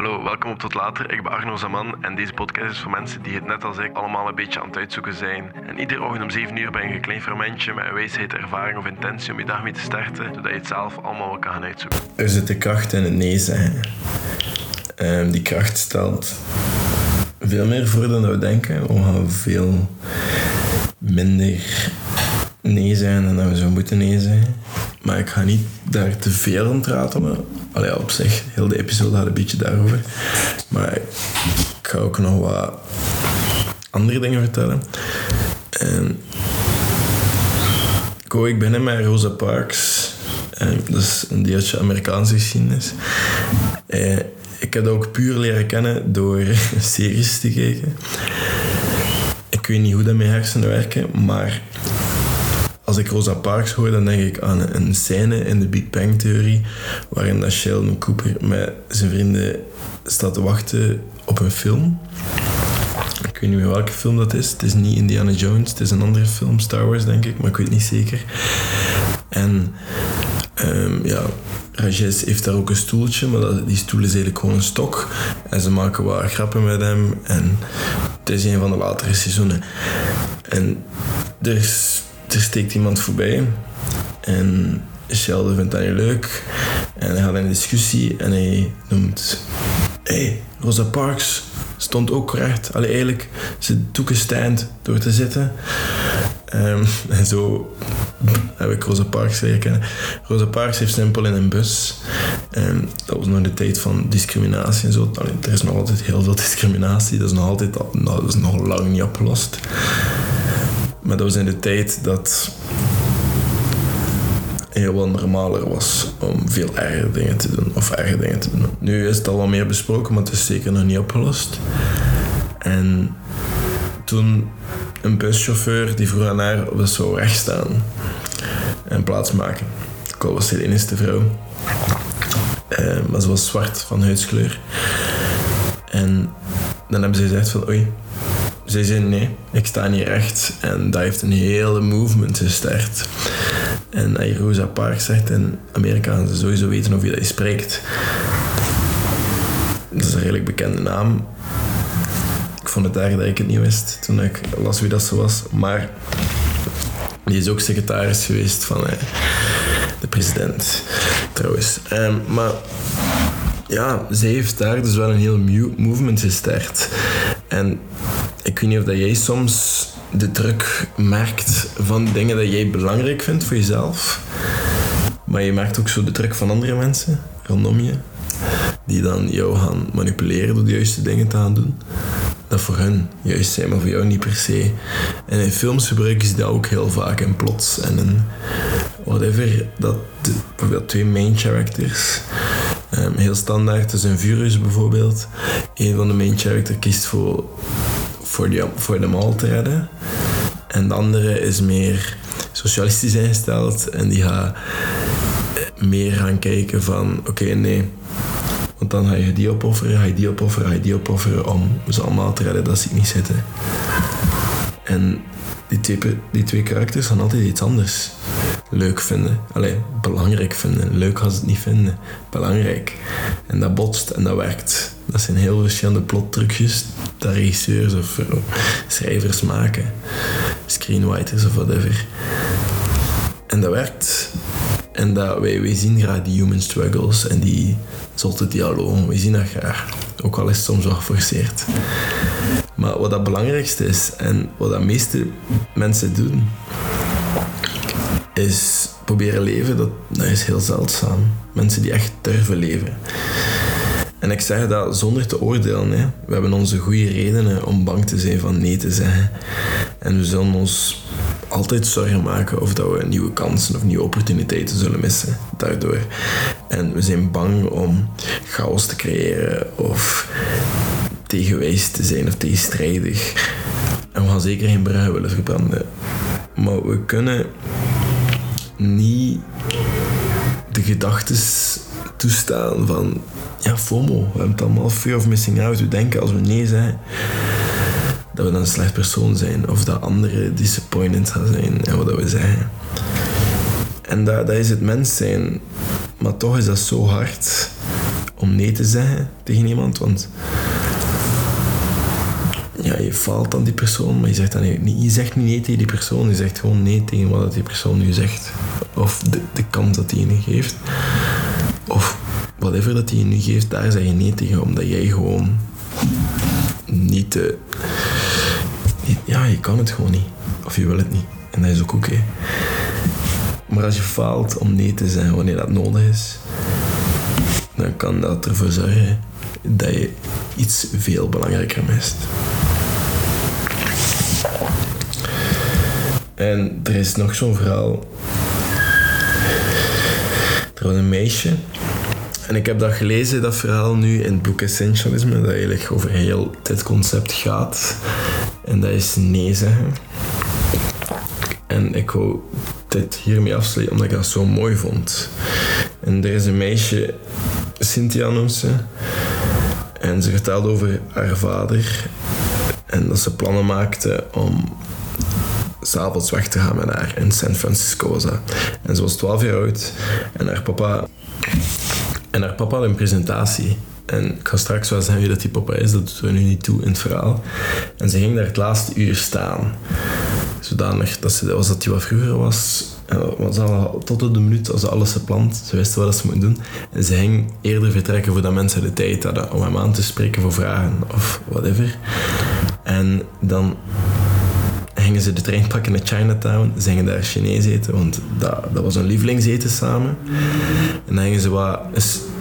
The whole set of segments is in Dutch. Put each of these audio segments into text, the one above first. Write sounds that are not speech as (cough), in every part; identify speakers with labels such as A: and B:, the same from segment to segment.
A: Hallo, welkom op Tot Later. Ik ben Arno Zaman en deze podcast is voor mensen die het net als ik allemaal een beetje aan het uitzoeken zijn. En iedere ochtend om 7 uur ben je een klein fermentje met een wijsheid, ervaring of intentie om je dag mee te starten, zodat je het zelf allemaal wel kan gaan uitzoeken.
B: Er zit de kracht in het nee zeggen. Ehm, die kracht stelt veel meer voor dan we denken. We gaan veel minder nee zijn dan we zo moeten nee zeggen. Maar ik ga niet daar te veel aan praten. Allee, op zich, heel de episode had een beetje daarover. Maar ik ga ook nog wat andere dingen vertellen. En ik wou ik beginnen met Rosa Parks. En dat is een deeltje Amerikaanse geschiedenis. Eh, ik heb dat ook puur leren kennen door (laughs) series te kijken. Ik weet niet hoe dat mijn hersenen werken, maar als ik Rosa Parks hoor, dan denk ik aan een scène in de Big Bang Theorie waarin dat Sheldon Cooper met zijn vrienden staat te wachten op een film. Ik weet niet meer welke film dat is. Het is niet Indiana Jones, het is een andere film, Star Wars denk ik, maar ik weet niet zeker. En um, ja, Rajesh heeft daar ook een stoeltje, maar dat, die stoel is eigenlijk gewoon een stok. En ze maken wat grappen met hem. En het is een van de latere seizoenen. En is er steekt iemand voorbij en Sheldon vindt dat niet leuk en hij gaat in een discussie en hij noemt hey, Rosa Parks stond ook correct. Allee, eigenlijk, ze took stand door te zitten. Um, (laughs) en zo heb ik Rosa Parks leren kennen. Rosa Parks heeft simpel in een bus. Um, dat was nog de tijd van discriminatie en zo. Allee, er is nog altijd heel veel discriminatie. Dat is nog altijd dat is nog lang niet opgelost. Maar dat was in de tijd dat heel wat normaler was om veel erger dingen te doen of erger dingen te doen. Nu is het al wat meer besproken, maar het is zeker nog niet opgelost. En toen een buschauffeur die vroeg aan haar of ze zou rechtstaan en plaatsmaken. Ik was de enige vrouw. Uh, maar ze was zwart van huidskleur. En dan hebben ze gezegd van oei, zij zei nee, ik sta niet recht. En dat heeft een hele movement gestart. En als je Rosa Parks zegt in Amerika, gaan ze sowieso weten of je dat spreekt. Dat is een redelijk bekende naam. Ik vond het erg dat ik het niet wist toen ik las wie dat zo was. Maar die is ook secretaris geweest van eh, de president, trouwens. Um, maar ja, zij heeft daar dus wel een heel movement gestart. En ik weet niet of dat jij soms de druk merkt van dingen dat jij belangrijk vindt voor jezelf. Maar je merkt ook zo de druk van andere mensen rondom je. Die dan jou gaan manipuleren door de juiste dingen te gaan doen. Dat voor hen juist zijn, maar voor jou niet per se. En in films gebruiken ze dat ook heel vaak in plots en in whatever. Dat de, bijvoorbeeld twee main characters. Um, heel standaard, dus in Furious bijvoorbeeld. Een van de main characters kiest voor voor, die, voor de mall te redden. En de andere is meer socialistisch ingesteld en die gaat meer gaan kijken van oké, nee. Want dan ga je die opofferen, ga je die opofferen, ga je die opofferen om ze allemaal te redden dat ze niet zitten. En die twee, die twee karakters gaan altijd iets anders leuk vinden. Alleen belangrijk vinden. Leuk als het niet vinden. Belangrijk. En dat botst en dat werkt. Dat zijn heel verschillende plottrucjes dat regisseurs of eh, schrijvers maken. Screenwriters of whatever. En dat werkt. En dat, wij, zien graag die human struggles en die zotte dialoog. We zien dat graag. Ook al is het soms wel geforceerd. Maar wat dat belangrijkste is en wat de meeste mensen doen, is proberen leven, dat is heel zeldzaam. Mensen die echt durven leven. En ik zeg dat zonder te oordelen. Hè. We hebben onze goede redenen om bang te zijn van nee te zeggen. En we zullen ons altijd zorgen maken of dat we nieuwe kansen of nieuwe opportuniteiten zullen missen daardoor. En we zijn bang om chaos te creëren of tegenwijs te zijn of tegenstrijdig. En we gaan zeker geen bruggen willen verbranden. Maar we kunnen niet de gedachten toestaan van ja, FOMO. We hebben het allemaal fear of missing out. We denken als we nee zeggen dat we dan een slecht persoon zijn of dat anderen disappointed gaan zijn en wat we zeggen. En dat, dat is het mens zijn. Maar toch is dat zo hard om nee te zeggen tegen iemand, want ja, je faalt aan die persoon, maar je zegt, dan niet, je zegt niet nee tegen die persoon, je zegt gewoon nee tegen wat die persoon nu zegt. Of de, de kans dat nu geeft. Of whatever dat hij je nu geeft, daar zeg je nee tegen, omdat jij gewoon niet, te, Ja, je kan het gewoon niet. Of je wil het niet. En dat is ook oké. Maar als je faalt om nee te zeggen wanneer dat nodig is, dan kan dat ervoor zorgen dat je iets veel belangrijker mist. En er is nog zo'n verhaal. Er was een meisje. En ik heb dat gelezen, dat verhaal nu in het boek Essentialisme, dat eigenlijk over heel dit concept gaat. En dat is nee zeggen. En ik wou dit hiermee afsluiten omdat ik dat zo mooi vond. En er is een meisje, Cynthia noemt ze. En ze vertelde over haar vader. En dat ze plannen maakte om s'avonds weg te gaan met haar. In San Francisco. En ze was 12 jaar oud. En haar papa... En haar papa had een presentatie. En ik ga straks wel zeggen wie dat die papa is, dat doen we nu niet toe in het verhaal. En ze ging daar het laatste uur staan. Zodanig dat ze, was dat die wat vroeger was. Was al tot op de minuut als ze alles gepland. Ze wisten wat ze moesten doen. En ze ging eerder vertrekken voordat mensen de tijd hadden om hem aan te spreken voor vragen of whatever. En dan gingen ze de trein pakken naar Chinatown. Ze gingen daar Chinees eten, want dat, dat was hun lievelingseten samen. En dan gingen ze wat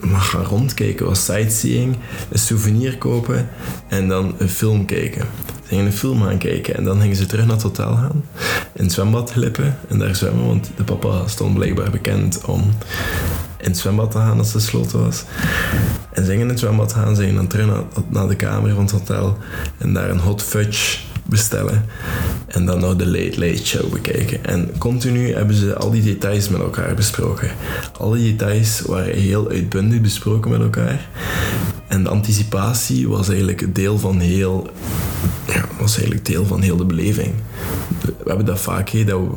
B: mag gaan rondkijken, wat sightseeing, een souvenir kopen en dan een film kijken. Ze gingen een film gaan kijken en dan gingen ze terug naar het hotel gaan, in het zwembad glippen en daar zwemmen, want de papa stond blijkbaar bekend om in het zwembad te gaan als het gesloten was. En ze gingen in het zwembad gaan, ze gingen dan terug naar, naar de kamer van het hotel en daar een hot fudge bestellen. En dan nog de Late Late Show bekijken. En continu hebben ze al die details met elkaar besproken. Al die details waren heel uitbundig besproken met elkaar. En de anticipatie was eigenlijk deel van heel... Ja, was eigenlijk deel van heel de beleving. We hebben dat vaak, hè, dat we,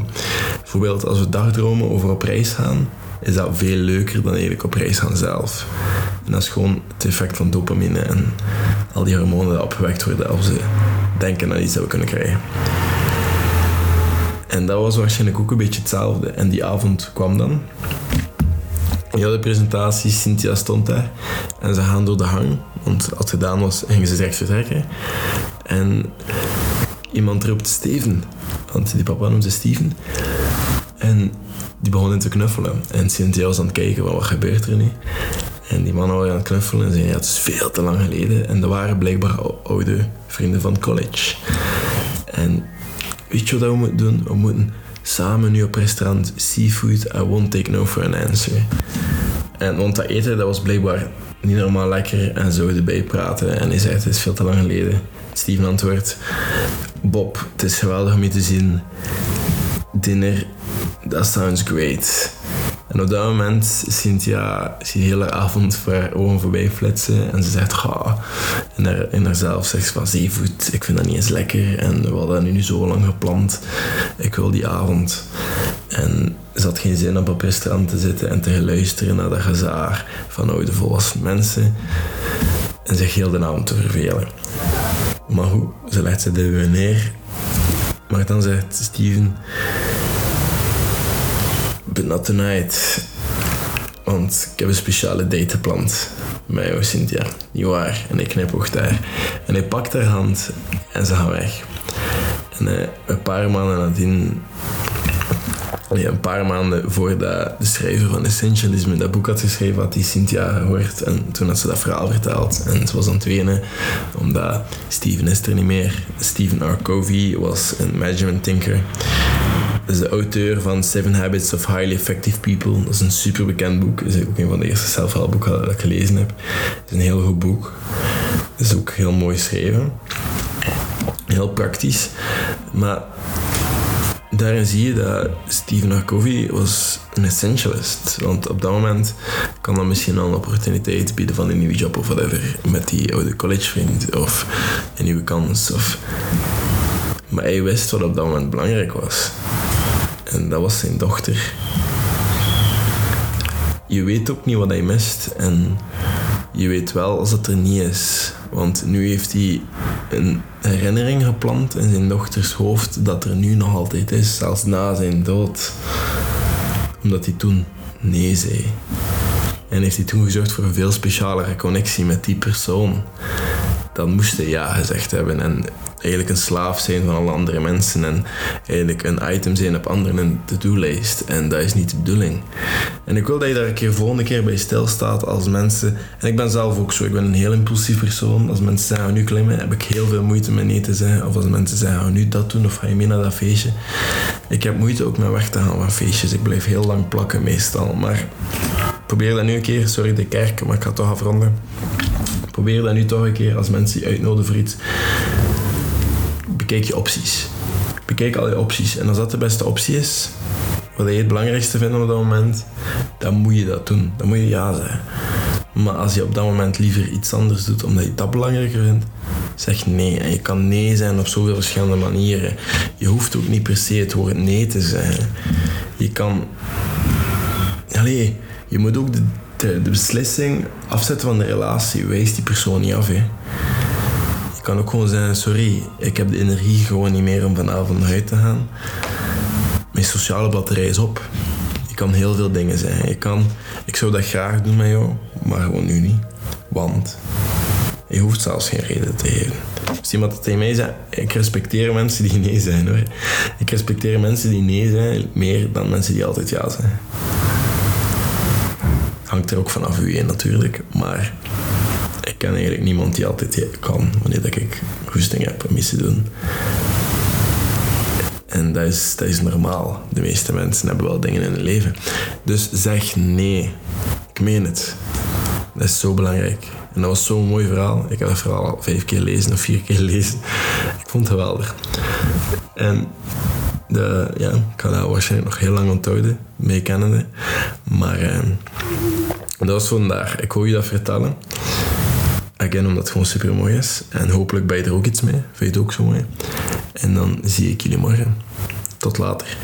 B: bijvoorbeeld als we dagdromen over op reis gaan, is dat veel leuker dan eigenlijk op reis gaan zelf. En dat is gewoon het effect van dopamine en al die hormonen die opgewekt worden als ze denken aan iets dat we kunnen krijgen. En dat was waarschijnlijk ook een beetje hetzelfde. En die avond kwam dan. Ja, de presentatie, Cynthia stond daar. En ze gaan door de hang. Want als het gedaan was, gingen ze direct vertrekken. En iemand roept Steven. Want die papa noemde Steven. En die begon te knuffelen. En Cynthia was aan het kijken, wat gebeurt er nu? En die mannen waren aan het knuffelen en zeiden, ja, het is veel te lang geleden. En dat waren blijkbaar oude vrienden van college. En weet je wat we moeten doen? We moeten samen nu op restaurant Seafood, I won't take no for an answer. En want dat eten, dat was blijkbaar niet normaal lekker en zo erbij praten. En hij zei, het is veel te lang geleden. Steven antwoordt, Bob, het is geweldig om je te zien. Dinner, that sounds great. En op dat moment Cynthia die hele avond voor ogen voorbij flitsen. En ze zegt, ga. En haar, in haarzelf zegt ze van zeevoet, ik vind dat niet eens lekker. En we hadden nu zo lang gepland. Ik wil die avond. En ze had geen zin om op het restaurant te zitten en te luisteren naar dat gezaar van oude volwassen mensen. En zich heel de avond te vervelen. Maar hoe, ze legt ze de neer. Maar dan zegt Steven but not tonight. Want ik heb een speciale date gepland met jou, Cynthia. Niet waar? En ik knip daar. En hij pakt haar hand en ze gaan weg. En uh, een paar maanden nadien ja, een paar maanden voordat de schrijver van Essentialisme dat boek had geschreven, had die Cynthia gehoord. En toen had ze dat verhaal verteld. En ze was aan het wenen, omdat Steven is er niet meer. Stephen R. Covey was een management thinker is de auteur van Seven Habits of Highly Effective People. Dat is een super bekend boek. Dat is ook een van de eerste zelfhelpboeken dat ik gelezen heb. Het is een heel goed boek. Het is ook heel mooi geschreven. Heel praktisch. Maar daarin zie je dat Stephen R. Was een essentialist. Want op dat moment kan dat misschien al een opportuniteit bieden van een nieuwe job of whatever. Met die oude collegevriend of een nieuwe kans. Of... Maar hij wist wat op dat moment belangrijk was. En dat was zijn dochter. Je weet ook niet wat hij mist. En je weet wel als het er niet is. Want nu heeft hij een herinnering geplant in zijn dochters hoofd dat er nu nog altijd is, zelfs na zijn dood. Omdat hij toen nee zei. En heeft hij toen gezorgd voor een veel specialere connectie met die persoon. Dan moest hij ja gezegd hebben. En eigenlijk een slaaf zijn van alle andere mensen en eigenlijk een item zijn op anderen to-do-lijst. En dat is niet de bedoeling. En ik wil dat je daar een keer volgende keer bij stilstaat als mensen... En ik ben zelf ook zo, ik ben een heel impulsief persoon. Als mensen zeggen, nu klimmen, heb ik heel veel moeite met nee te zeggen. Of als mensen zeggen, nu dat doen of ga je mee naar dat feestje. Ik heb moeite ook met weg te gaan van feestjes. Ik blijf heel lang plakken meestal. Maar probeer dat nu een keer, sorry de kerk, maar ik ga toch afronden. Probeer dat nu toch een keer als mensen je uitnodigen voor iets bekijk je opties. Bekijk al je opties. En als dat de beste optie is, wat je het belangrijkste vindt op dat moment, dan moet je dat doen. Dan moet je ja zeggen. Maar als je op dat moment liever iets anders doet omdat je dat belangrijker vindt, zeg nee. En je kan nee zijn op zoveel verschillende manieren. Je hoeft ook niet per se het woord nee te zeggen. Je kan. Allee, je moet ook de, de, beslissing afzetten van de relatie. Wijs die persoon niet af. Hè kan ook gewoon zeggen, sorry, ik heb de energie gewoon niet meer om vanavond naar huis te gaan. Mijn sociale batterij is op. Je kan heel veel dingen zeggen. Je kan, ik zou dat graag doen met jou, maar gewoon nu niet. Want je hoeft zelfs geen reden te geven. Als iemand het tegen mij zegt, ik respecteer mensen die nee zijn hoor. Ik respecteer mensen die nee zijn meer dan mensen die altijd ja zijn. Hangt er ook vanaf u natuurlijk, maar ik ken eigenlijk niemand die altijd kan wanneer dat ik goesting heb om iets te doen. En dat is, dat is normaal. De meeste mensen hebben wel dingen in hun leven. Dus zeg nee. Ik meen het. Dat is zo belangrijk. En dat was zo'n mooi verhaal. Ik heb het verhaal al vijf keer lezen of vier keer lezen. Ik vond het geweldig. En de, ja, ik ga dat waarschijnlijk nog heel lang onthouden, mee kennende. Maar eh, dat was vandaag. Ik hoor je dat vertellen. Again, omdat het gewoon super mooi is. En hopelijk ben je er ook iets mee. Vind je het ook zo mooi? En dan zie ik jullie morgen. Tot later.